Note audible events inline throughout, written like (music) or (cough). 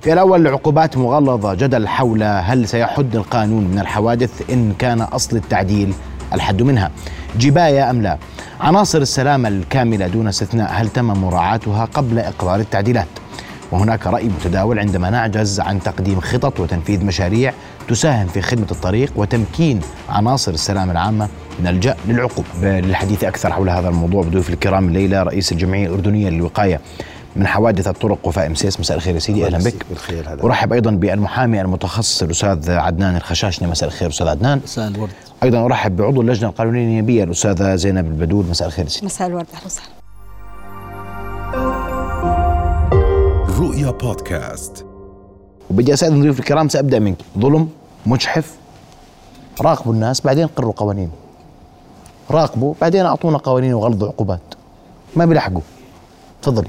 في الأول عقوبات مغلظة جدل حول هل سيحد القانون من الحوادث إن كان أصل التعديل الحد منها. جباية أم لا؟ عناصر السلامة الكاملة دون استثناء هل تم مراعاتها قبل إقرار التعديلات؟ وهناك رأي متداول عندما نعجز عن تقديم خطط وتنفيذ مشاريع تساهم في خدمة الطريق وتمكين عناصر السلامة العامة نلجأ للعقوبة للحديث أكثر حول هذا الموضوع بضيوف الكرام الليلة رئيس الجمعية الأردنية للوقاية. من حوادث الطرق وفاء مسيس مساء الخير يا سيدي. أهلا بك. بالخير هلا. أرحب أيضا بالمحامي المتخصص الأستاذ عدنان الخشاشني. مساء الخير أستاذ عدنان. مساء الورد. أيضا أرحب بعضو اللجنة القانونية النيابية الأستاذة زينب البدول مساء الخير يا سيدي. مساء الورد. أهلا وسهلا. رؤيا بودكاست. وبدي استاذن ضيوف الكرام. سأبدأ منك ظلم مجحف راقبوا الناس بعدين قرروا قوانين. راقبوا بعدين أعطونا قوانين وغلظوا عقوبات. ما بيلحقوا. تفضلي.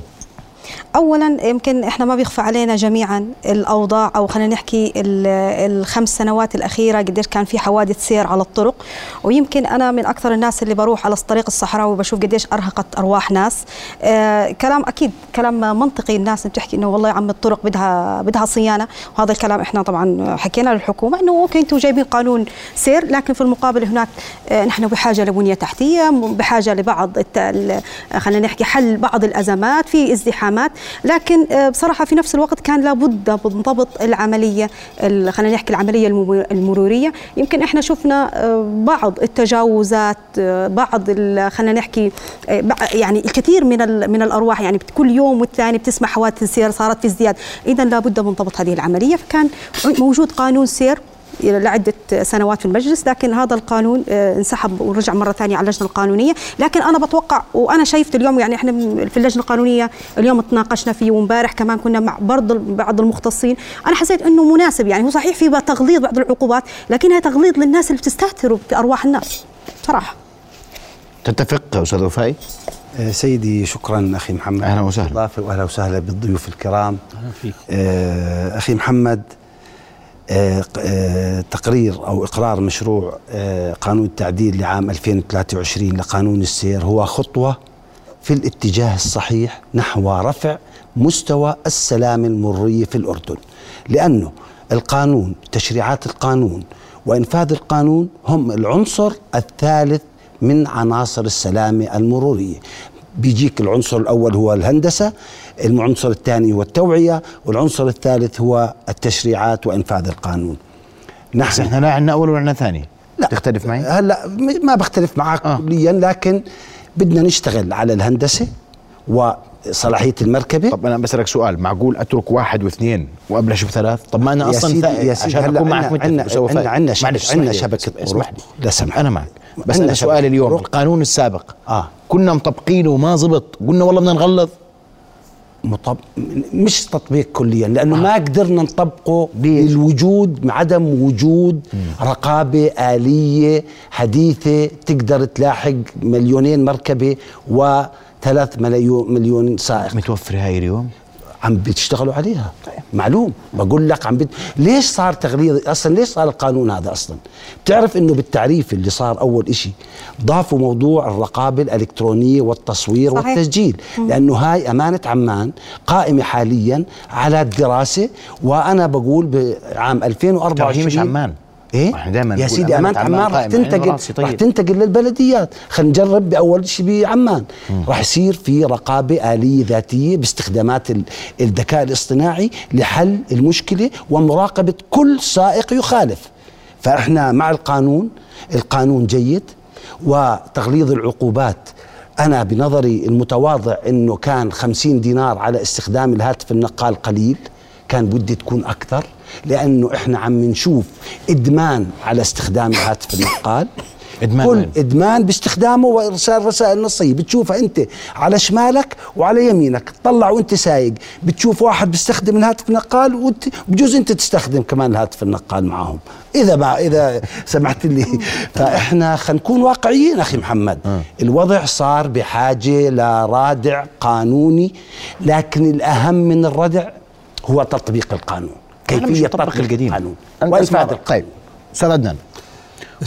اولا يمكن إحنا ما بيخفى علينا جميعا الأوضاع أو خلينا نحكي ال- الخمس سنوات الأخيرة قديش كان في حوادث سير على الطرق. ويمكن أنا من أكثر الناس اللي بروح على الطريق الصحراوي وبشوف قديش أرهقت أرواح ناس. آه كلام أكيد كلام منطقي الناس بتحكي إنه والله يا عم الطرق بدها بدها صيانة. وهذا الكلام إحنا طبعا حكينا للحكومة إنه أوكي أنتم جايبين قانون سير لكن في المقابل هناك آه نحن بحاجة لبنية تحتية بحاجة لبعض خلينا نحكي حل بعض الأزمات في ازدحامات. لكن آه، بصراحة في نفس الوقت كان لابد من ضبط العملية ال- خلينا نحكي العملية المو- المرورية. يمكن إحنا شفنا آه، بعض التجاوزات آه، بعض خلينا نحكي يعني الكثير من من الأرواح. يعني كل يوم والثاني بتسمع حوادث السير صارت في ازدياد. اذا لابد من ضبط هذه العملية. فكان موجود قانون سير لعدة سنوات في المجلس لكن هذا القانون آه، انسحب ورجع مرة ثانية على اللجنة القانونية. لكن أنا بتوقع وأنا شايفت اليوم يعني إحنا في اللجنة القانونية اليوم تناقشنا فيه وامبارح كمان كنا مع برضه بعض المختصين. أنا حسيت أنه مناسب يعني هو صحيح في تغليظ بعض العقوبات لكنها تغليظ للناس اللي بتستهتروا بأرواح الناس صراحة تتفق أستاذ وفائي آه، سيدي شكرا أخي محمد. أهلا وسهلا. واهلا وسهلا بالضيوف الكرام. أهلا فيك. آه، أخي محمد تقرير أو إقرار مشروع آه، قانون التعديل لعام 2023 لقانون السير هو خطوة في الاتجاه الصحيح نحو رفع مستوى السلامه المروريه في الأردن. لأنه القانون تشريعات القانون وإنفاذ القانون هم العنصر الثالث من عناصر السلامه المرورية. بيجيك العنصر الأول هو الهندسة العنصر الثاني هو التوعية والعنصر الثالث هو التشريعات وإنفاذ القانون. نحن إحنا لا عندنا أول ولا عندنا ثاني؟ لا. تختلف معي؟ هلا ما بختلف معك آه. كليا لكن بدنا نشتغل على الهندسة وصلاحية المركبة. طب أنا بسألك سؤال معقول أترك واحد واثنين وأبلش بثلاث؟ طب ما أنا يا أصلا سيدي- يا سيدي عشان أكون معك اسمح لي. شبكة اسمح طرق. لي. لا سمح. أنا معك. بس سؤالي شبكة اليوم. القانون السابق آه. كنا مطبقينه وما زبط قلنا والله بدنا نغلظ مطب... مش تطبيق كليا لأنه آه. ما قدرنا نطبقه للوجود عدم وجود رقابة آلية حديثة تقدر تلاحق مليونين مركبة وثلاث مليون مليون سائق متوفر هاي اليوم عم بتشتغلوا عليها. معلوم. بقول لك عم بت... ليش صار تغليظ؟ أصلا ليش صار القانون هذا أصلا؟ بتعرف إنه بالتعريف اللي صار أول إشي ضافوا موضوع الرقابة الإلكترونية والتصوير صحيح. والتسجيل. لأنه هاي أمانة عمان قائمة حاليا على الدراسة وأنا بقول بعام 2024 ترى هي مش عمان. إيه؟ إحنا دايما يا سيدي أمانة عمان. عيني تنتقل طيب. رح تنتقل للبلديات. خلينا نجرب بأول شيء بعمان. رح يصير في رقابة آلية ذاتية باستخدامات ال- الذكاء الاصطناعي لحل المشكلة ومراقبة كل سائق يخالف. فإحنا مع القانون القانون جيد وتغليظ العقوبات. أنا بنظري المتواضع أنه كان خمسين دينار على استخدام الهاتف النقال قليل كان بدي تكون أكثر. لأنه إحنا عم نشوف إدمان على استخدام الهاتف النقال. (coughs) إدمان كل وين؟ إدمان باستخدامه وإرسال رسائل نصية. بتشوفها أنت على شمالك وعلى يمينك. تطلع وأنت سايق. بتشوف واحد بيستخدم الهاتف النقال وت- بجوز أنت تستخدم كمان الهاتف النقال معهم. إذا ما إذا (laughs) سمحت لي. (laughs) فإحنا خلينا نكون واقعيين أخي محمد. الوضع صار بحاجة لرادع قانوني لكن الأهم من الردع هو تطبيق القانون. كيفية مطبق تطبيق القديم. القانون طيب أستاذ عدنان.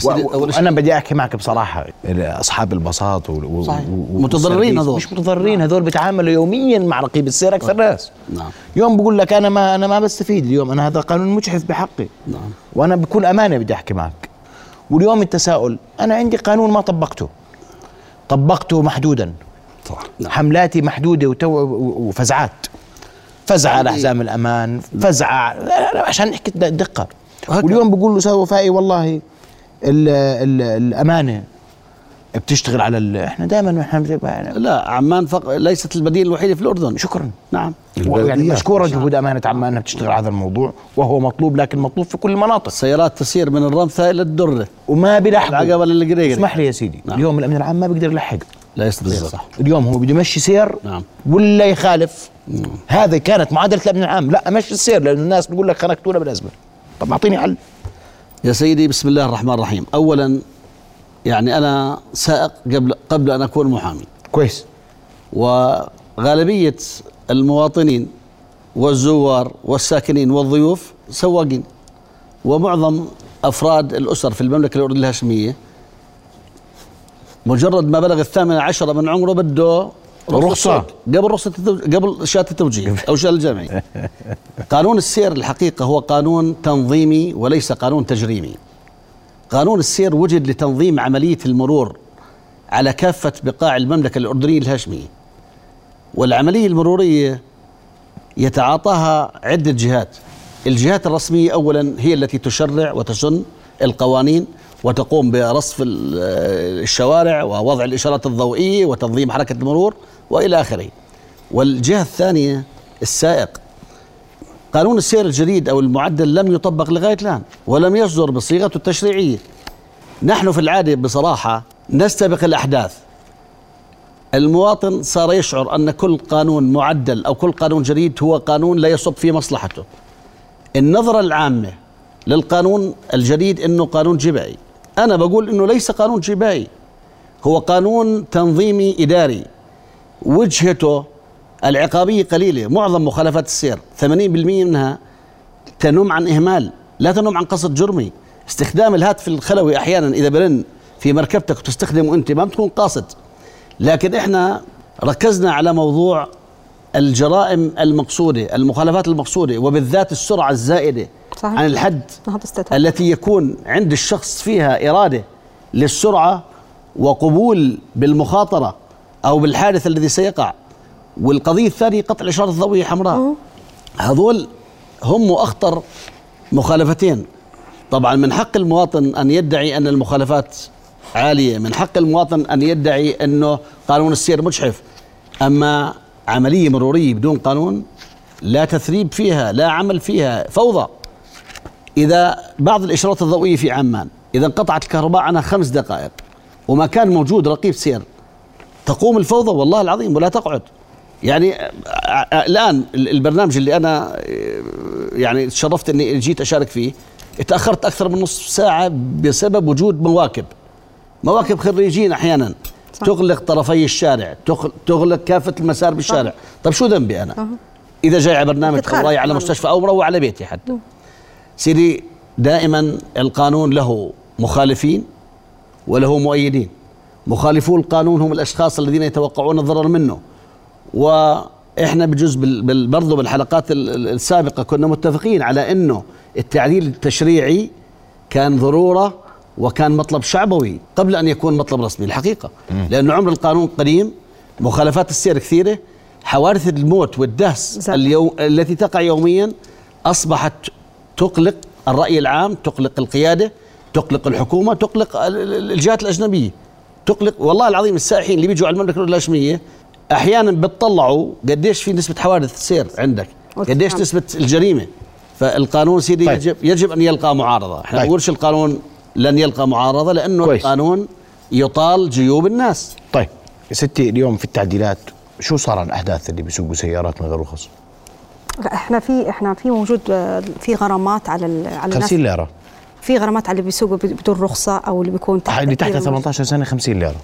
وأنا بدي أحكي معك بصراحة أصحاب الباصات و- و- صحيح. و- متضررين هذول. مش متضررين هذول بيتعاملوا يوميا مع رقيب السير أكثر ناس. نعم. يوم بقول لك أنا ما أنا ما بستفيد اليوم أنا هذا قانون مجحف بحقي. نعم. وأنا بكل أمانة بدي أحكي معك. واليوم التساؤل أنا عندي قانون ما طبقته. طبقته محدودا. صح. حملاتي محدودة وتو وفزعات. فزعه على حزام الأمان لا عشان نحكي د- دقة. وهكذا. واليوم بقول له أستاذ وفائي والله ال ال الأمانة بتشتغل على ال... إحنا دائما إحنا بت- لا عمان فق... ليست المدينة الوحيده في الأردن. شكرا. نعم. يعني. مشكورة جهود أمانة عمان إنها بتشتغل على هذا الموضوع وهو مطلوب لكن مطلوب في كل المناطق. السيارات تسير من الرمثة إلى الدرة وما بيلحقوا. العقبة للقريقري اسمح لي يا سيدي نعم. اليوم الامن العام ما بيقدر يلحق. لا يستطيع صح. اليوم هو بده يمشي سير نعم. ولا يخالف. هذه كانت معادلة الامن العام. لا مشي السير لأنه الناس بتقول لك خنقتونا بالأزمة. طب أعطيني حل. يا سيدي بسم الله الرحمن الرحيم. أولا يعني أنا سائق قبل قبل أن أكون محامي. كويس. وغالبية المواطنين والزوار والساكنين والضيوف سواقين. ومعظم أفراد الأسر في المملكة الأردنية الهاشمية. مجرد ما بلغ الثامنة عشرة من عمره بده رخصة. قبل رخصة قبل شهادة التوجيه أو شهادة الجامعي قانون السير الحقيقة هو قانون تنظيمي وليس قانون تجريمي. قانون السير وجد لتنظيم عملية المرور على كافة بقاع المملكة الأردنية الهاشمية. والعملية المرورية يتعاطاها عدة جهات. الجهات الرسمية أولا هي التي تشرع وتسن القوانين وتقوم برصف ال- الشوارع ووضع الإشارات الضوئية وتنظيم حركة المرور وإلى آخره. والجهة الثانية السائق. قانون السير الجديد أو المعدل لم يطبق لغاية الآن ولم يصدر بصيغته التشريعية. نحن في العادة بصراحة نستبق الأحداث. المواطن صار يشعر أن كل قانون معدل أو كل قانون جديد هو قانون لا يصب في مصلحته. النظرة العامة للقانون الجديد أنه قانون جبائي. أنا بقول أنه ليس قانون جبائي هو قانون تنظيمي إداري. وجهته العقابية قليلة معظم مخالفات السير. 80% منها تنم عن إهمال لا تنم عن قصد جرمي. استخدام الهاتف الخلوي أحيانا إذا برن في مركبتك وتستخدمه أنت ما بتكون قاصد. لكن إحنا ركزنا على موضوع الجرائم المقصودة المخالفات المقصودة وبالذات السرعة الزائدة. صحيح. عن الحد. التي يكون عند الشخص فيها إرادة للسرعة وقبول بالمخاطرة أو بالحادث الذي سيقع والقضية الثانية قطع الإشارة الضوئية حمراء. هذول هم أخطر مخالفتين. طبعا من حق المواطن أن يدعي أن المخالفات عالية من حق المواطن أن يدعي أنه قانون السير مجحف. أما عملية مرورية بدون قانون لا تثريب فيها لا عمل فيها فوضى. إذا بعض الإشارات الضوئية في عمان إذا انقطعت الكهرباء عنها خمس دقائق وما كان موجود رقيب سير تقوم الفوضى والله العظيم ولا تقعد. يعني آه، آه، الآن ال- البرنامج اللي أنا آه، يعني تشرفت أني جيت أشارك فيه تأخرت أكثر من نصف ساعة بسبب وجود مواكب. مواكب خريجين أحيانا. صح. تغلق طرفي الشارع تغ- تغلق كافة المسار بالشارع. طيب شو ذنبي أنا؟ إذا جاي على برنامج رايح على مستشفى أو مروح على بيتي حتى. سيدي دائما القانون له مخالفين وله مؤيدين. مخالفو القانون هم الأشخاص الذين يتوقعون الضرر منه. وإحنا بجزء برضو بالحلقات ال- ال- السابقة كنا متفقين على إنه التعديل التشريعي كان ضرورة وكان مطلب شعبوي قبل أن يكون مطلب رسمي الحقيقة. لأنه عمر القانون قديم مخالفات السير كثيرة حوادث الموت والدهس. اليوم التي تقع يوميا أصبحت تقلق الرأي العام تقلق القيادة تقلق الحكومة تقلق ال- ال- الجهات الأجنبية تقلق والله العظيم السائحين اللي بيجوا على المملكة الأردنية الهاشميه أحيانا بتطلعوا قديش في نسبة حوادث السير عندك قديش. نسبة الجريمة فالقانون سيدي طيب. يجب يجب أن يلقى معارضة إحنا طيب. بنقولش القانون لن يلقى معارضة لأنه كويس. القانون يطال جيوب الناس طيب يا ستي اليوم في التعديلات شو صار الاحداث اللي بيسوقوا سيارات من غير رخص إحنا في إحنا في موجود آه، في غرامات على على الناس. 50 ليرة. في غرامات على اللي بيسوقوا بدون رخصة أو اللي بيكون تحت اللي تحت تأثير 18 سنة 50 ليرة.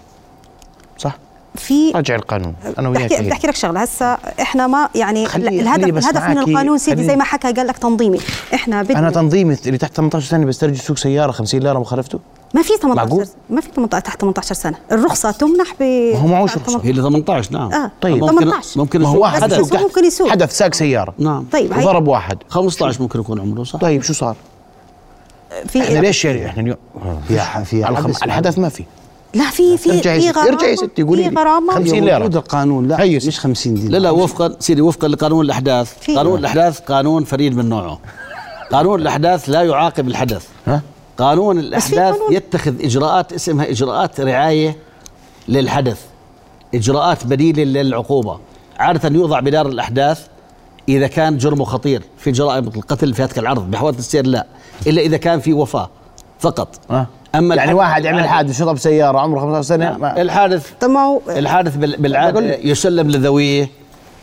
صح؟ في راجع القانون. أنا وياك بدي. احكي لك شغلة. هسه إحنا ما يعني خلي- الهدف الهدف من القانون سيدي زي ما حكى قال لك تنظيمي. إحنا بدنا أنا تنظيمي اللي تحت 18 سنة بيسترجي يسوق سيارة 50 ليرة مخالفته؟ ما في 18 معقول؟ ما في 18 تحت 18 سنة الرخصة تمنح ب ما هو معهوش تحت رخصة. هي اللي 18 نعم آه، طيب. ممكن 18. ممكن ما هو يسوق واحد بس هو ممكن يسوق. حدث ساق سيارة نعم طيب وضرب واحد 15 ممكن يكون عمره صح طيب شو صار؟ في إحنا ليش يعني إحنا اليوم في في الحدث ما في لا في في ارجعي في غرامه ارجعي يا ستي قولي في لي. غرامه 50 هي ليرة. موجود القانون لا هي ست. مش 50 دينار لا لا وفقا سيدي وفقا لقانون الأحداث في- قانون الأحداث قانون فريد من نوعه قانون الأحداث لا يعاقب الحدث ها؟ قانون في الأحداث قانون. يتخذ إجراءات اسمها إجراءات رعاية للحدث إجراءات بديلة للعقوبة. عادة يوضع بدار الأحداث إذا كان جرمه خطير في جرائم القتل في هتك العرض بحوادث السير لا إلا إذا كان في وفاة فقط. ها؟ أما يعني واحد عمل حادث شطب سيارة عمره 15 سنة ما- الحادث طب ما هو الحادث بال- بالعادة يسلم لذويه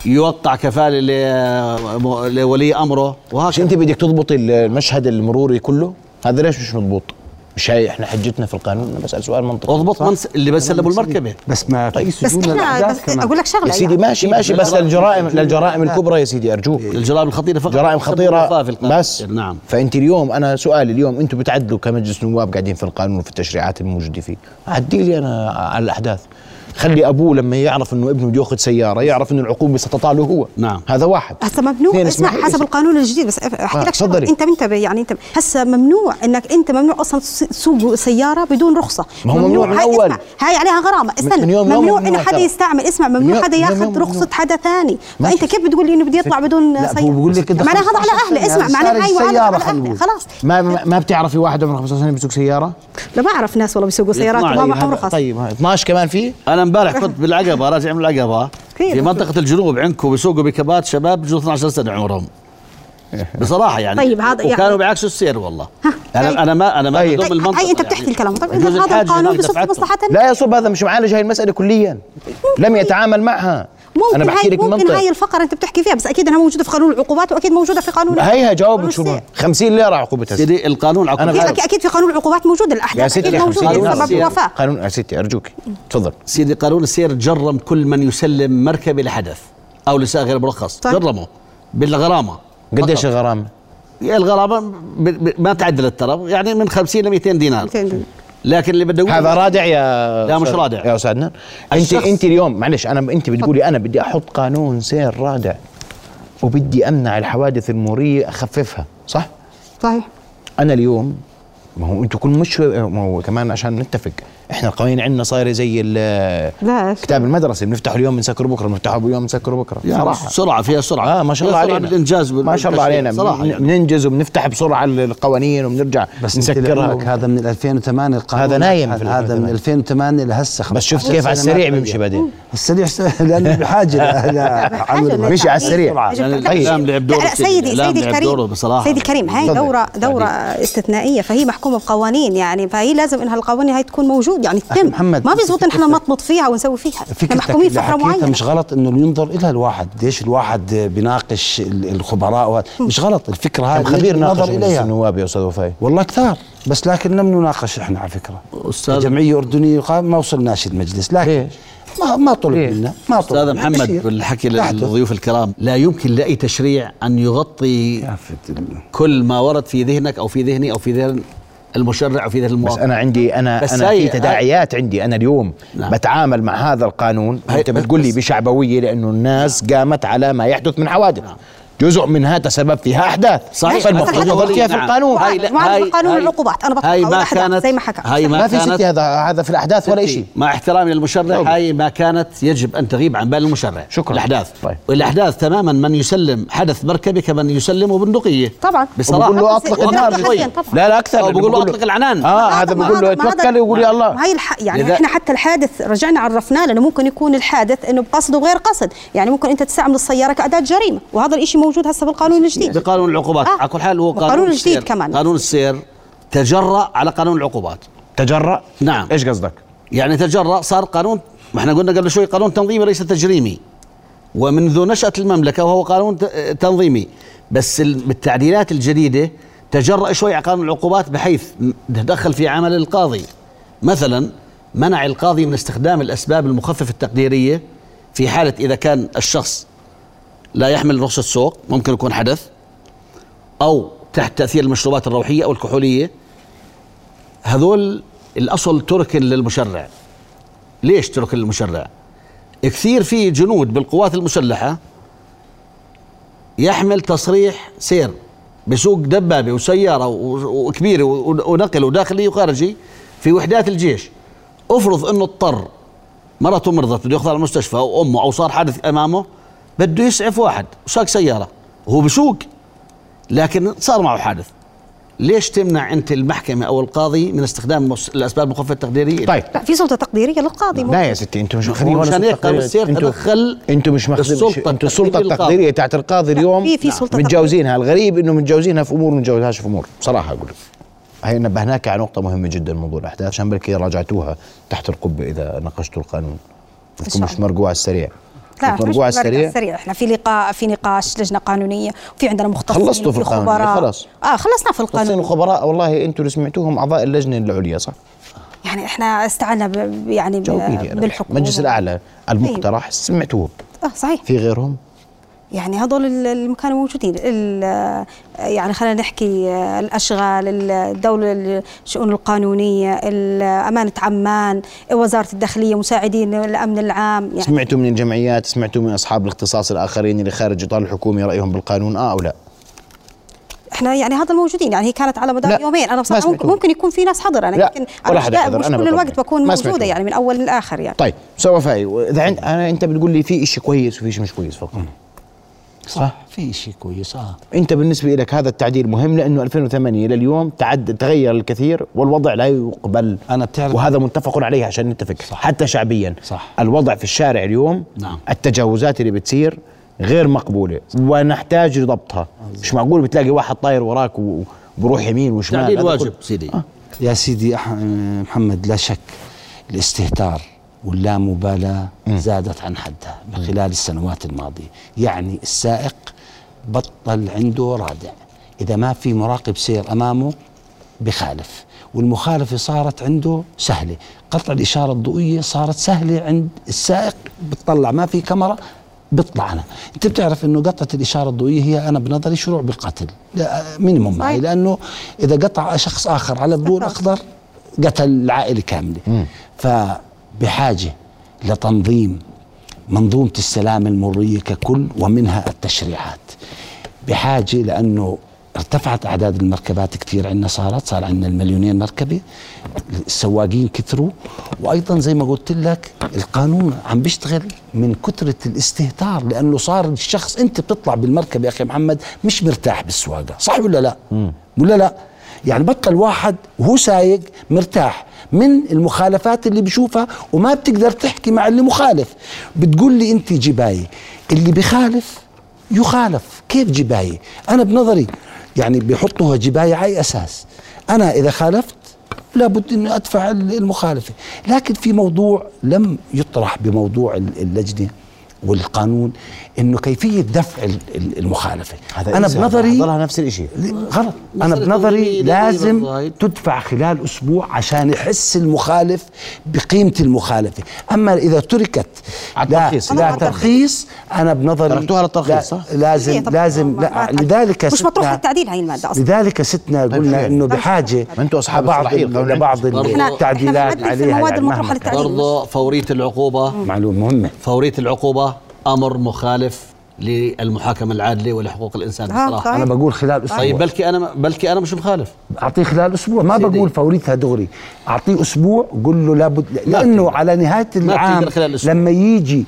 يوقع كفالة ل- لولي أمره وهكذا. أنت بدك تضبطي المشهد المروري كله؟ هذا ليش مش مضبوط؟ مش هي إحنا حجتنا في القانون أنا بسأل سؤال منطقي. اضبط منس اللي بسلموا المركبة. بس ما في بس سجون إحنا الاحداث بس كمان. أقول لك شغلة يا سيدي يعني. ماشي ماشي بس للجرائم للجرائم الكبرى يا سيدي أرجوك. الجرائم الخطيرة فقط. جرائم خطيرة في. بس. نعم. فأنت اليوم أنا سؤالي اليوم أنتم بتعدلوا كمجلس نواب قاعدين في القانون وفي التشريعات الموجودة فيه. عدي لي أنا على الأحداث. خلي أبوه لما يعرف إنه ابنه بده يأخذ سيارة يعرف إنه العقوبة ستطاله هو. نعم. هذا واحد. هسه ممنوع. اسمع حسب القانون الجديد. بس أحكي آه، لك شغلة. تفضلي. أنت منتبه يعني أنت هسه ممنوع إنك أنت ممنوع أصلا تس- تسوق سيارة بدون رخصة. ما هو ممنوع من هاي أول. اسمع هاي عليها غرامة. استنى. من يوم- ممنوع ممنوع انه حدا. يستعمل. اسمع من ممنوع حدا من يأخذ ممنوع. رخصة حدا ثاني. فانت كيف بتقول لي إنه بدي يطلع بدون سيارة؟ بقول لك معناها هذا على 15 أهلي سنة اسمع معناها هاي وهذا. خلاص. ما ما ما بتعرفي واحد عمره 15 سنه بيسوق سيارة؟ لا بعرف ناس والله بيسوقوا سيارات وما طيب، معهم رخص طيب ها، 12 كمان في؟ أنا امبارح كنت (laughs) بالعقبة راجع من العقبة. في منطقة الجنوب عندكم بيسوقوا بكبات شباب بجوز 12 سنة عمرهم (laughs) بصراحة يعني طيب، هذا يعني- وكانوا بيعكسوا السير والله أنا طيب. أنا ما أنا ما طيب. بدوم هاي المنطقة هاي أنت يعني. بتحكي الكلام طيب إذا هذا القانون بصف. مصلحه لا يا صب هذا مش معالج هاي المسألة كليا لم يتعامل معها أنا ممكن بحكي هاي لك ممكن هاي الفقرة أنت بتحكي فيها بس أكيد أنها موجودة في قانون العقوبات وأكيد موجودة في قانون هيها جاوبك شو السير. 50 ليرة عقوبتها سيدي القانون أنا عقوبة بعرف. أكيد أكيد في قانون العقوبات موجود يا الأحداث ستي أكيد 50 موجودة السير. الوفاة قانون يا ستي أرجوك تفضل سيدي قانون السير جرم كل من يسلم مركبة لحدث أو لسائق غير مرخص طيب. جرمه بالغرامة قديش. الغرامة؟ الغرامة ما تعدلت ترى يعني من 50 ل 200 دينار 200 دينار. لكن اللي بدي هذا رادع يا لا، مش رادع. يا استاذنا انت الشخص- أنت اليوم معلش أنا أنت بتقولي أنا بدي أحط قانون سير رادع وبدي أمنع الحوادث المروريه أخففها صح؟ صحيح أنا اليوم ما هو أنتم كل مش ما هو كمان عشان نتفق إحنا القوانين عندنا صايره زي كتاب المدرسة بنفتحه اليوم بنسكره بكرة بنفتحه اليوم بنسكره بكرة. يعني صراحة. سرعة فيها سرعة. آه ما شاء الله علينا. بالانجاز ما شاء الله. علينا. صراحة بن- يعني. بننجز وبنفتح بسرعة القوانين وبنرجع بس نسكرها. هذا من 2008 القانون. هذا نايم في هذا من 2008 لهسه بس شفت كيف على السريع بيمشي بعدين. (laughs) السريع لأنه بحاجة (laughs) مشي على السريع. يعني لا، الإعلام لعب لا سيدي. سيدي دوره بصراحة. سيدي الكريم هاي. دورة دورة استثنائية فهي محكومة بقوانين يعني فهي لازم إنها القوانين هاي تكون موجود يعني تتم. محمد، ما بيزبط إن إحنا نطمط فيها ونسوي فيها. إحنا محكومين فتره حكيتها معينة. مش غلط إنه ينظر لها الواحد ليش الواحد بيناقش ال- الخبراء وهذا مش غلط. الفكرة هذه كم خبير يجب النظر ناقش مجلس إليها. النواب يا أستاذ وفاي والله كثار. بس لكن لم نناقش إحنا على فكرة. أستاذ- جمعيه أردنية ما وصلناش المجلس. لكن ليش؟ ما ما طلب؟ منا ما طلب أستاذ. محمد. بالحكي. للضيوف الكرام لا يمكن لأي تشريع أن يغطي كل ما ورد في ذهنك أو في ذهني أو في ذهن المشرع أو في ذهن بس المواطن أنا عندي أنا بس أنا في تداعيات عندي. أنا اليوم نعم. بتعامل مع هذا القانون. أنت بتقول لي بشعبوية لأنه الناس قامت على ما يحدث من حوادث جزء منها تسبب فيها أحداث. صحيح. فالمفروض نظر فيها في نعم. القانون. هاي لا- هاي- قانون هاي- العقوبات أنا هاي بطلع ما كانت زي ما حكى. هاي ما, ما في ستي هذا هذا في الأحداث ولا شيء؟ مع احترامي للمشرع طيب. هاي ما كانت يجب أن تغيب عن بال المشرع. شكراً. الأحداث. طيب. والاحداث تماما من يسلم حدث مركبه كمن يسلمه بندقيه طبعا. بصراحة. وبقول له أطلق لا، النار. لا،. لا لا أكثر. بقول له بقول أطلق العنان. آه هذا بقول له توكل ويقول يا الله. هاي الح... يعني إحنا حتى الحادث رجعنا عرفناه لأنه ممكن يكون الحادث إنه بقصد وغير قصد. يعني ممكن أنت تستعمل السيارة كأداة جريمة وهذا الشيء موجود هسه بالقانون الجديد بقانون العقوبات آه. على كل حال هو قانون الجديد السير كمان. قانون السير تجرأ على قانون العقوبات تجرأ نعم. إيش قصدك؟ يعني تجرأ صار قانون ما إحنا قلنا قبل شوي قانون تنظيمي وليس تجريمي ومنذ نشأة المملكة وهو قانون تنظيمي بس ال- بالتعديلات الجديدة تجرأ شوي على قانون العقوبات بحيث تدخل في عمل القاضي مثلا منع القاضي من استخدام الأسباب المخففة التقديرية في حالة إذا كان الشخص لا يحمل رخصة سوق ممكن يكون حدث أو تحت تأثير المشروبات الروحية أو الكحولية. هذول الأصل ترك للمشرع. ليش ترك للمشرع؟ كثير في جنود بالقوات المسلحة يحمل تصريح سير بسوق دبابة وسيارة و- وكبيرة و- ونقل وداخلي وخارجي في وحدات الجيش. افرض إنه اضطر مرته مرضت بده ياخذها على المستشفى أو أمه أو صار حادث أمامه بده يسعف واحد وساق سيارة وهو بسوق. لكن صار معه حادث. ليش تمنع أنت المحكمة أو القاضي من استخدام الأسباب المخففة التقديرية؟ طيب. لا في سلطة تقديرية للقاضي. لا يا ستي أنتم مش ماخذين ولا انتوا- تدخل أنتم مش ماخذين أنتم السلطة التقديرية تاعت القاضي اليوم في- في سلطة متجاوزينها. الغريب إنه متجاوزينها في أمور ومتجاوزهاش في أمور. بصراحة أقول لك. هي نبهناك على نقطة مهمة جدا موضوع الأحداث. عشان بركي راجعتوها تحت القبة إذا ناقشتوا القانون. مش مرقوع على السريع. لا مرقوع على السريع السريع إحنا في لقاء في نقاش لجنة قانونية وفي عندنا مختصين خلصتوا في خبراء خلاص. آه خلصنا في مختصين القانون وخبراء والله أنتم اللي سمعتوهم أعضاء اللجنة العليا صح؟ يعني إحنا استعنا يعني ب- جاوبيني أنا. بالحكم المجلس الأعلى المقترح سمعتوهم آه صحيح في غيرهم؟ يعني هذول ال- اللي كانوا موجودين ال- يعني خلينا نحكي آه، الأشغال الدولة الشؤون القانونية ال- امانه عمان وزارة الداخلية مساعدين الأمن العام يعني سمعتوا من الجمعيات سمعتوا من أصحاب الاختصاص الآخرين اللي خارج إطار الحكومي رأيهم بالقانون آه أو لا؟ إحنا يعني هذا الموجودين يعني هي كانت على مدار يومين أنا بصراحة ممكن. ممكن يكون في ناس حضر أنا لا، يمكن ولا أنا حدا حضر، مش أنا كل. الوقت بكون موجودة. يعني من أول للآخر يعني طيب سو وفاي اذا عند أنا أنت بتقول لي في شيء كويس وفي شيء مش كويس فقط صح. في شيء كويس آه. أنت بالنسبة لك هذا التعديل مهم لأنه 2008 إلى اليوم تعد تغير الكثير والوضع لا يقبل. أنا بتعرف- وهذا متفق عليه عشان نتفق صح. حتى شعبيا. صح. الوضع في الشارع اليوم نعم. التجاوزات اللي بتصير غير مقبولة ونحتاج لضبطها. مش معقول بتلاقي واحد طاير وراك وبروح يمين وشمال. تعديل واجب سيدي. يا سيدي أح- محمد لا شك الاستهتار واللامبالاة زادت عن حدها من خلال السنوات الماضية. يعني السائق بطل عنده رادع. إذا ما في مراقب سير أمامه بخالف. والمخالفة صارت عنده سهلة. قطع الإشارة الضوئية صارت سهلة عند السائق بتطلع. ما في كاميرا بيطلع أنا. أنت بتعرف أنه قطعة الإشارة الضوئية هي أنا بنظري شروع بالقتل. لا، مينيموم معي. لأنه إذا قطع شخص آخر على الضوء الأخضر قتل العائلة كاملة. فبحاجة لتنظيم منظومة السلامة المرية ككل ومنها التشريعات. بحاجة لأنه ارتفعت أعداد المركبات كثير عندنا صارت صار عندنا المليونين مركبة السواقين كثروا وأيضا زي ما قلت لك القانون عم بيشتغل من كثرة الاستهتار لأنه صار الشخص أنت بتطلع بالمركبة يا أخي محمد مش مرتاح بالسواقة صح ولا لا؟ ولا لا؟ يعني بطل واحد وهو سايق مرتاح من المخالفات اللي بشوفها وما بتقدر تحكي مع اللي مخالف. بتقول لي أنت جباية اللي بخالف يخالف. كيف جباية؟ أنا بنظري يعني بيحطوها جباية على أساس؟ أنا إذا خالفت لابد إني أدفع المخالفة. لكن في موضوع لم يطرح بموضوع اللجنة. والقانون إنه كيفية دفع ال- ال- المخالفة. أنا إذا بنظري ضلها نفس الشيء غلط. أنا بنظري لازم تدفع خلال أسبوع عشان يحس المخالف بقيمة المخالفة. أما إذا تركت على لا, الترخيص. لا على ترخيص أنا بنظري تركتوها للترخيص، صح؟ لازم طبعاً لازم لا لذلك مش مطروح ستنا- للتعديل هاي المادة أصلا. لذلك ستنا قلنا خير. إنه بحاجة ما أنتوا أصحاب لبعض. إحنا- التعديلات عليها المواد يعني المطروحة مهما. للتعديل. برضه فورية العقوبة. معلومه مهمة. فورية العقوبة. أمر مخالف للمحاكمة العادلة ولحقوق الإنسان آه، بصراحة صحيح. أنا بقول خلال أسبوع طيب بلكي أنا بلكي أنا مش مخالف أعطيه خلال أسبوع ما سيدي. بقول فوريتها دغري أعطيه أسبوع قول له لابد لأنه بتقدر. على نهاية العام بتقدر خلال أسبوع. لما يجي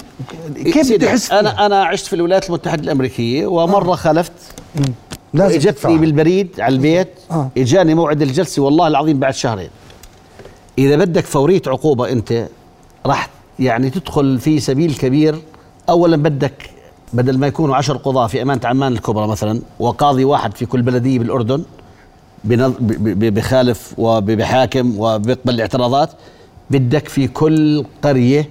كيف فيها؟ أنا أنا عشت في الولايات المتحدة الأمريكية ومرة خالفت لازم اجتني. بالبريد على البيت آه. إجاني موعد الجلسة والله العظيم بعد شهرين إذا بدك فوريه عقوبة أنت راح يعني تدخل في سبيل كبير اولا بدك بدل ما يكونوا عشر قضاة في أمانة عمان الكبرى مثلا وقاضي واحد في كل بلدية بالأردن بخالف وبحاكم وبيقبل الاعتراضات بدك في كل قرية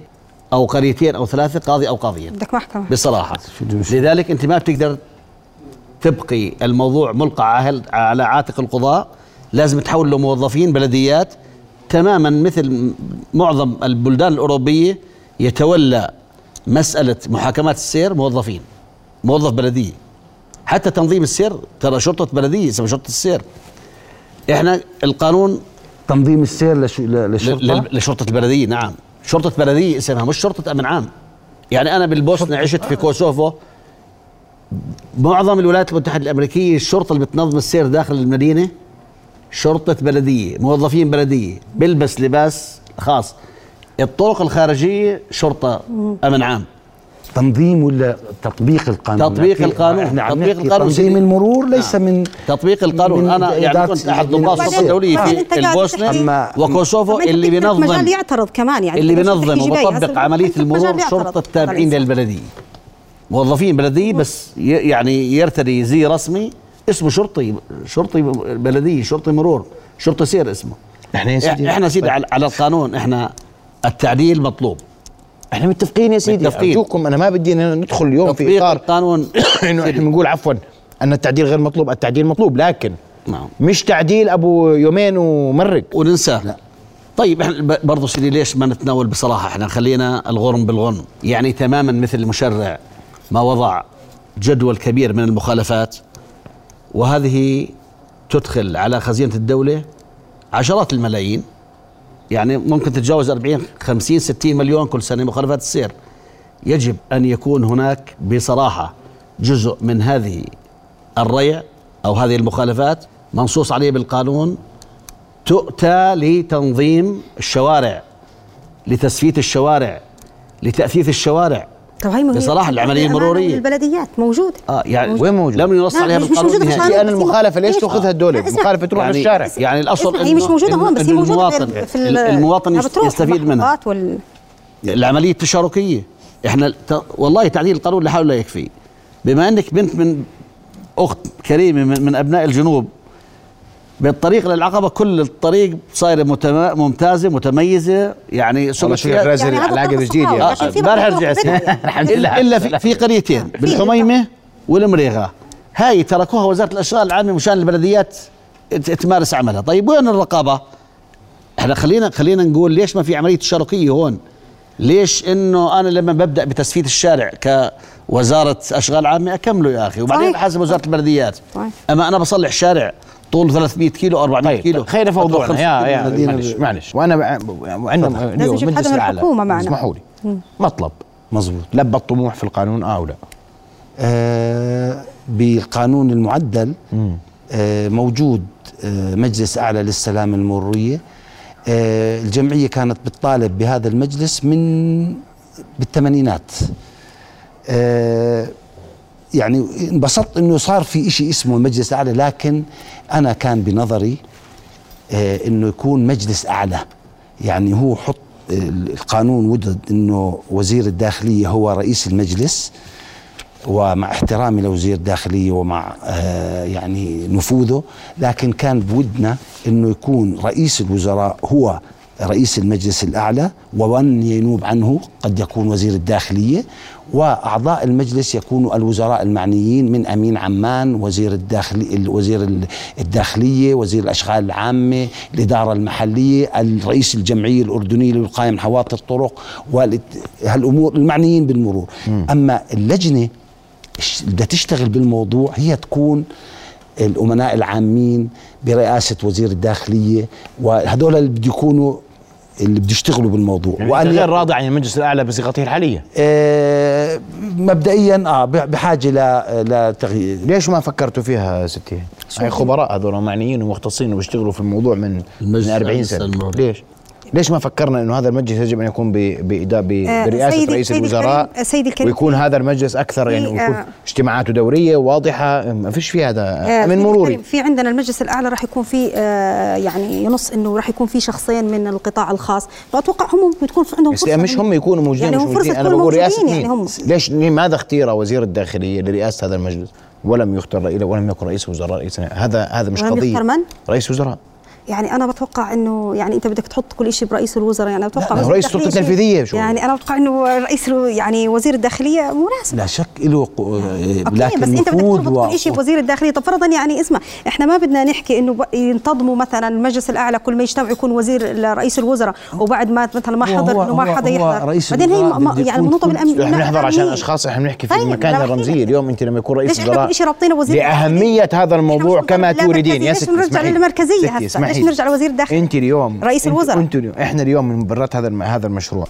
أو قريتين أو ثلاثة قاضي أو قاضيين بدك محكمة. بصراحة. لذلك أنت ما بتقدر تبقي الموضوع ملقى على- على عاتق القضاء لازم تحول له موظفين بلديات تماما مثل معظم البلدان الأوروبية يتولى مسألة محاكمات السير موظفين موظف بلدية حتى تنظيم السير ترى شرطة بلدية اسمها شرطة السير. إحنا القانون تنظيم السير لش- للشرطه لل- لشرطة البلديه نعم. شرطة بلدية اسمها مش شرطة أمن عام. يعني أنا بالبوسنة عشت في كوسوفو. معظم الولايات المتحدة الأمريكية الشرطة اللي بتنظم السير داخل المدينة شرطة بلدية موظفين بلدية بيلبس لباس خاص. الطرق الخارجية شرطة أمن عام. تنظيم ولا تطبيق القانون؟ تطبيق القانون. إحنا عم تطبيق القانون تنظيم. المرور ليس نعم. من تطبيق القانون. من أنا يعني كنت احد ضباط السير. الدوليه في البوسنه وكوسوفو اللي بينظم. مجال يعترض كمان يعني. اللي بينظم وبطبق عملية المرور. شرطة التابعين. للبلدية. موظفين بلدية بس ي- يعني يرتدي زي رسمي اسمه شرطي شرطي بلدية شرطي مرور شرطي سير اسمه. إحنا يا سيدي إحنا سيدي على على القانون. إحنا التعديل مطلوب. إحنا متفقين يا سيدي. متفقين. أرجوكم أنا ما بدي ندخل اليوم في إطار القانون. (coughs) إنه إحنا بنقول عفوا أن التعديل غير مطلوب. التعديل مطلوب لكن نعم. مش تعديل أبو يومين ومرق. وننساه. لا. طيب إحنا برضه سيدي ليش ما نتناول بصراحة؟ إحنا خلينا الغرم بالغنم يعني تماما مثل المشرع ما وضع جدول كبير من المخالفات وهذه تدخل على خزينة الدولة عشرات الملايين. يعني ممكن تتجاوز 40 50 60 مليون كل سنة مخالفات السير يجب أن يكون هناك بصراحة جزء من هذه الريع أو هذه المخالفات منصوص عليه بالقانون تؤتى لتنظيم الشوارع لتسفيت الشوارع لتأثيث الشوارع. طب هي هي أمانة المرورية. البلديات موجودة آه يعني وين موجود؟ لم ينص لا، عليها مش- مش بالقانون موجودة. لأن المخالفة ليش؟ تأخذها الدولة؟ المخالفة تروح يعني للشارع يعني الأصل هي مش موجودة إنه- هون بس هي موجودة المواطن في ال- المواطن يستفيد منها وال... العملية التشاركية إحنا ت... والله تعديل القانون لحاله لا يكفي بما إنك بنت من أخت كريمة من, من أبناء الجنوب بالطريق للعقبة كل الطريق صايره متم... ممتازة متميزة يعني شو فيها- غازل يعني علاقة جديد امبارح رجعت. الحمد لله. الا في, في قريتين بالحميمة والمريغة. هاي تركوها وزارة الأشغال العامة مشان البلديات تمارس عملها. طيب وين الرقابة؟ إحنا خلينا خلينا نقول ليش ما في عملية تشاركية هون؟ ليش إنه أنا لما ببدأ بتسفيت الشارع كوزارة أشغال عامة أكمله يا أخي؟ وبعدين. بحاسب وزارة البلديات. أما أنا بصلح شارع طول 300 كيلو 400 طيب كيلو. خلينا موضوعنا. 50 يا كيلو يا معلش معلش. وأنا وعندنا لازم اليوم نجيب مجلس حدا من. الحكومة معنا. اسمحوا لي. مطلب. مزبوط لبى الطموح في القانون آه ولا آه بالقانون المعدل آه موجود آه مجلس أعلى للسلامة المرورية. آه الجمعية كانت بتطالب بهذا المجلس من بالثمانينات. آه يعني انبسطت إنه صار في إشي اسمه مجلس أعلى لكن أنا كان بنظري آه إنه يكون مجلس أعلى. يعني هو حط آه، القانون وجد إنه وزير الداخلية هو رئيس المجلس ومع احترامي لوزير الداخلية ومع آه يعني نفوذه لكن كان بودنا إنه يكون رئيس الوزراء هو رئيس المجلس الأعلى ومن ينوب عنه قد يكون وزير الداخلية وأعضاء المجلس يكونوا الوزراء المعنيين من أمين عمان وزير الداخلي وزير الداخلية وزير الأشغال العامة الإدارة المحلية الرئيس الجمعية الاردنيه للوقايه من حوادث الطرق وهالامور المعنيين بالمرور. أما اللجنة الش- بدها تشتغل بالموضوع هي تكون الأمناء العامين برئاسة وزير الداخلية وهذول اللي بده يكونوا اللي بده يشتغلوا بالموضوع يعني وأن غير راضي عن المجلس الأعلى بصيغته الحالية آه مبدئيا آه بحاجة ل- لتغيير ليش ما فكرتوا فيها ستي؟ هي خبراء هذول معنيين ومختصين وبيشتغلوا في الموضوع من من 40 الأعلى سنة. ليش؟ ليش ما فكرنا إنه هذا المجلس يجب أن يكون آه، برئاسة سيدي- رئيس سيدي الوزراء؟ سيدي الكريم، ويكون هذا المجلس أكثر يعني في، ويكون آه، اجتماعاته دورية واضحة. ما فيش في هذا آه، من في مروري. في عندنا المجلس الأعلى راح يكون في آه، يعني ينص إنه راح يكون في شخصين من القطاع الخاص. فأتوقع هم ممكن تكون في عندهم بس فرصة مش هم يكونوا موجودين يعني مش موجودين. أنا بقول رئاسة؟ يعني هم ليش لماذا اختير وزير الداخلية لرئاسة هذا المجلس؟ ولم يختر إلى ولم يكن رئيس وزراء رئيس هذا هذا مش قضية. من؟ رئيس وزراء. يعني أنا بتوقع إنه يعني أنت بدك تحط كل شيء برئيس الوزراء يعني بتوقع لا، رئيس شيء- التنفيذية شو؟ يعني أنا بتوقع إنه رئيس يعني وزير الداخلية مناسب. لا شك له ق- أوكي، لكن بس أنت بدك نفوذ تربط كل شيء بوزير الداخلية. طب فرضا يعني اسمع إحنا ما بدنا نحكي إنه ينتظموا مثلا المجلس الأعلى كل ما يجتمع يكون وزير رئيس الوزراء وبعد ما مثلا ما حضر انه ما حدا يحضر. رئيس بعدين هي الوزراء ما- يعني منوطه بالأم... إحنا بنحضر عشان. أشخاص إحنا بنحكي في طيب، المكان نحكي. اليوم أنت لما يكون رئيس ليش إحنا وزراء كل شيء رابطينه وزير لاهميه هذا الموضوع كما للمركزية، يا ستي هسه؟ ليش نرجع لوزير الداخلية أنت اليوم رئيس انت الوزراء. أنت اليوم إحنا اليوم من مبررات هذا هذا المشروع.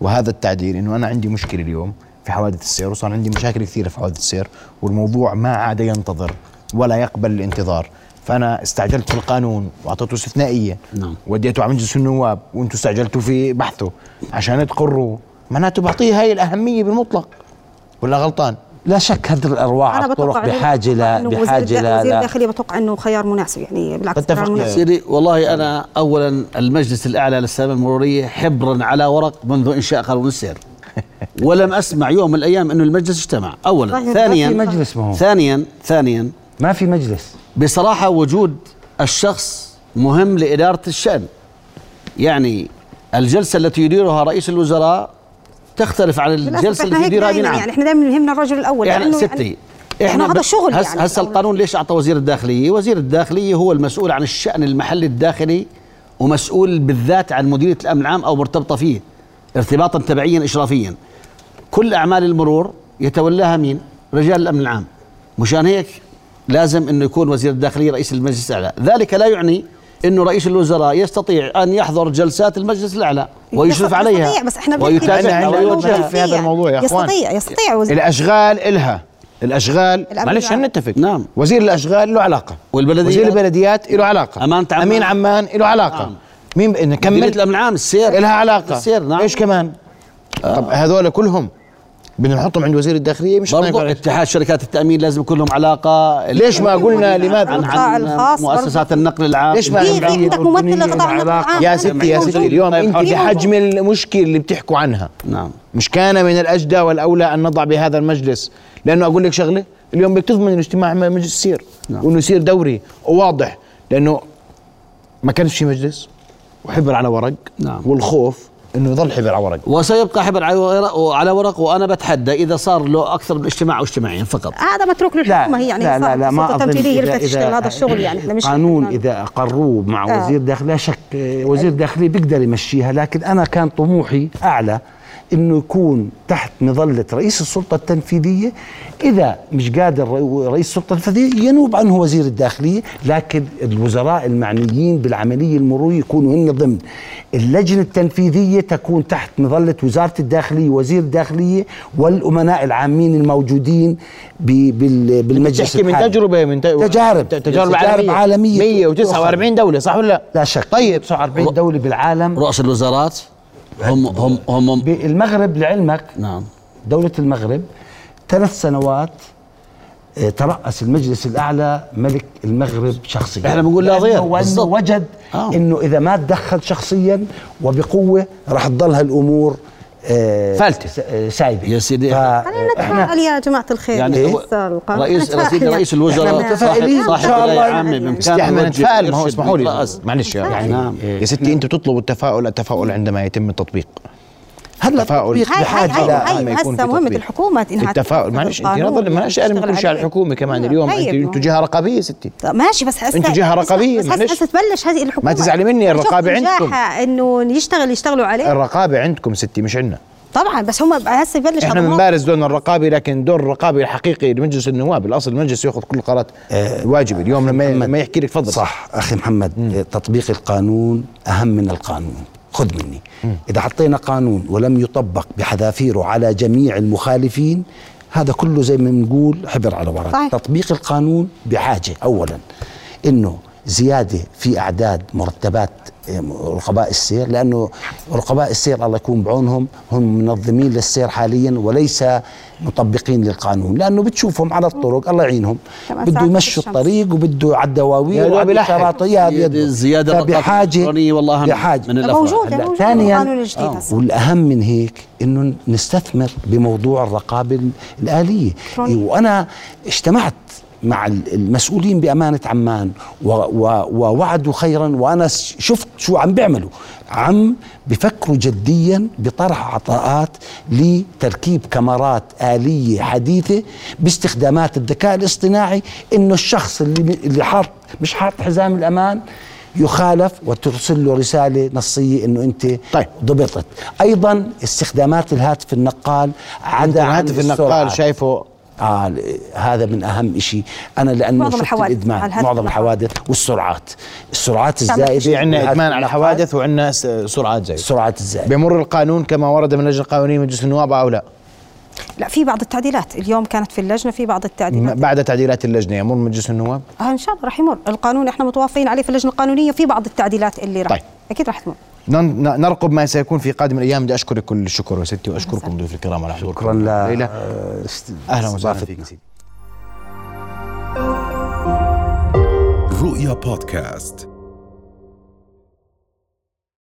وهذا التعديل إنه أنا عندي مشكلة اليوم في حوادث السير وصار عندي مشاكل كثيرة في حوادث السير والموضوع ما عاد ينتظر ولا يقبل الانتظار. فأنا استعجلت في القانون وأعطيته استثنائية. نعم. وديته على مجلس النواب وأنتم استعجلتوا في بحثه. عشان تقروا معناته بعطيه هاي الأهمية بالمطلق. ولا غلطان؟ لا شك هذه الأرواح أنا الطرق بحاجه بتوقع ل إنه وزير بحاجه الدا- ل وزير الداخليه بتوقع إنه خيار مناسب يعني بالعكس. خيار مناسب. سيدي والله أنا اولا المجلس الأعلى للسلامه المرورية حبرا على ورق منذ إنشاء قانون السير. (laughs) ولم أسمع يوم من الأيام إنه المجلس اجتمع. اولا. ثانيا ما في مجلس ما هو. ثانيا ثانيا ما في مجلس. بصراحة وجود الشخص مهم لإدارة الشأن. يعني الجلسة التي يديرها رئيس الوزراء تختلف عن الجلسة يديرها دايما بنعم يعني إحنا دائما يهمنا الرجل الأول لأنه ستي إحنا هذا الشغل هس يعني هسه القانون ليش أعطى وزير الداخلية؟ وزير الداخلية هو المسؤول عن الشأن المحلي الداخلي ومسؤول بالذات عن مديرية الأمن العام أو مرتبطة فيه ارتباطا تبعيا اشرافيا. كل أعمال المرور يتولاها مين؟ رجال الأمن العام. مشان هيك لازم إنه يكون وزير الداخلية رئيس المجلس الأعلى، ذلك لا يعني إنه رئيس الوزراء يستطيع أن يحضر جلسات المجلس الأعلى ويشرف يستطيع- عليها. بس إحنا ويوجهها وجهة في هذا الموضوع يا أخوان. يستطيع يستطيع وزير. الأشغال إلها. الأشغال معلش العام. نتفق. نعم. وزير الأشغال له علاقة. والبلديات؟ وزير البلديات له علاقة. أمانة عمان. أمين عمان له علاقة. نعم. مين نكمل الأمن العام السير. لها علاقة. السير نعم. إيش كمان؟ طب هذول كلهم بدنا نحطهم عند وزير الداخلية مش برضو نقدر- اتحاد شركات التأمين لازم يكون لهم علاقة. ليش ما قلنا لماذا؟ عن, القطاع عن الخاص مؤسسات النقل العام. ليش ما في عندك ممثل لقطاع النقل العام. يا ستي يا ستي اليوم طيب، انت. بحجم المشكلة اللي بتحكوا عنها. نعم. مش كان من الأجدى والأولى أن نضع بهذا المجلس. لأنه أقول لك شغلة اليوم بدك تضمن الاجتماع مع مجلس يصير نعم. وإنه يصير دوري. وواضح لأنه ما كانش في مجلس. وحبر على ورق. نعم. والخوف إنه يظل حبر على ورق وسيبقى حبر على ورق وأنا بتحدى إذا صار له أكثر من اجتماع أو اجتماعين فقط هذا متروك للحكومة هي يعني لا لا لا ما أظن إذا- إذا هذا الشغل يعني إحنا مش قانون إذا اقروه مع آه. وزير داخليه لا شك وزير داخليه بيقدر يمشيها لكن أنا كان طموحي أعلى إنه يكون تحت مظلة رئيس السلطة التنفيذية. إذا مش قادر رئ- رئيس السلطة التنفيذية ينوب عنه وزير الداخلية. لكن الوزراء المعنيين بالعملية المروريه يكونوا هن ضمن. اللجنة التنفيذية تكون تحت مظلة وزارة الداخلية وزير الداخلية والأمناء العامين الموجودين بالمجلس تحكي من. تجربة من ت- تجارب. تجارب تجارب عالمية. 149 دولة صح ولا لا؟ لا شك. طيب. 49 دولة بالعالم. رؤس الوزارات؟ هم هم هم بالمغرب لعلمك نعم دولة المغرب ثلاث سنوات آه، ترأس المجلس الأعلى ملك المغرب شخصيا إحنا بنقول لا بالضبط. وجد آه. أنه إذا ما تدخل شخصيا وبقوة راح تضل هالأمور آه، فالتة. س- آه، سايبة يا سيدي. فا- خلينا نتفائل يا جماعة الخير يعني إيه؟ رئيس رئيس, يعني. رئيس الوزراء متفائلين إن شاء الله يعني. إحنا يوجه- نتفائل ما هو اسمحوا لي. معلش يا يعني نعم. يا ستي أنتم تطلبوا التفاؤل التفاؤل عندما يتم التطبيق هلا تفاؤل. التطبيق هاي هسه مهمة تطبيق. الحكومة إنها التفاؤل معلش إنت نظل ما أنا بنقولش على. الحكومة كمان اليوم طيب، أنت ما جهة رقابية ستي ماشي بس هسه أنتوا جهة رقابية، بس معلش. هسه تبلش هذه الحكومة ما تزعلي مني، شوف الرقابة عندكم. إنه يشتغل يشتغلوا عليه الرقابة عندكم ستي مش عندنا طبعا بس هم هسه يبلش إحنا بنمارس دورنا الرقابي لكن دور الرقابي الحقيقي لمجلس النواب الأصل المجلس يأخذ كل القرارات الواجبه اليوم لما. لما يحكي لك تفضل صح أخي محمد تطبيق القانون أهم من القانون خذ مني إذا حطينا قانون ولم يطبق بحذافيره على جميع المخالفين هذا كله زي ما بنقول حبر على ورق صحيح. تطبيق القانون بحاجة اولا إنه زيادة في أعداد مرتبات رقباء السير لأنه رقباء السير الله يكون بعونهم هم منظمين للسير حاليا وليس مطبقين للقانون لأنه بتشوفهم على الطرق الله يعينهم. بده يمشوا. الطريق وبده على الدواوير وعلى. الشراطيات زيادة- زيادة الرقابة بحاجه والله بحاجه من موجودة ثانياً، آه. والأهم من هيك إنه نستثمر بموضوع الرقابة ال- الآلية. وأنا اجتمعت مع ال- المسؤولين بأمانة عمان ووعدوا خيرا وأنا س- شفت شو عم بيعملوا عم بفكروا جديا بطرح عطاءات لتركيب كاميرات آلية حديثة باستخدامات الذكاء الاصطناعي إنه الشخص اللي اللي حاط مش حاط حزام الأمان يخالف وترسل له رسالة نصية إنه أنت طيب. ضبطت أيضا استخدامات الهاتف النقال عدا الهاتف النقال. شايفه آه هذا من أهم شيء أنا لأنه معظم شفت الإدمان معظم. الحوادث والسرعات. السرعات تعمل الزائدة في عندنا والهاتف إدمان على الحوادث وعندنا س- سرعات زي السرعات الزائده بمر القانون كما ورد من اللجنه القانونيه مجلس النواب أو لا؟ لا في بعض التعديلات. اليوم كانت في اللجنة في بعض التعديلات. بعد تعديلات اللجنة يمر مجلس النواب؟ آه إن شاء الله راح يمر. القانون إحنا متوافقين عليه في اللجنة القانونية في بعض التعديلات اللي راح طيب. أكيد راح تمر. نرقب ما سيكون في قادم الأيام. بدي أشكرك كل الشكر يا ستي واشكركم ضيوف الكرام على حضوركم. شكرا ل ليلى. آه، أهلا وسهلا. فيك. سيدي رؤيا بودكاست.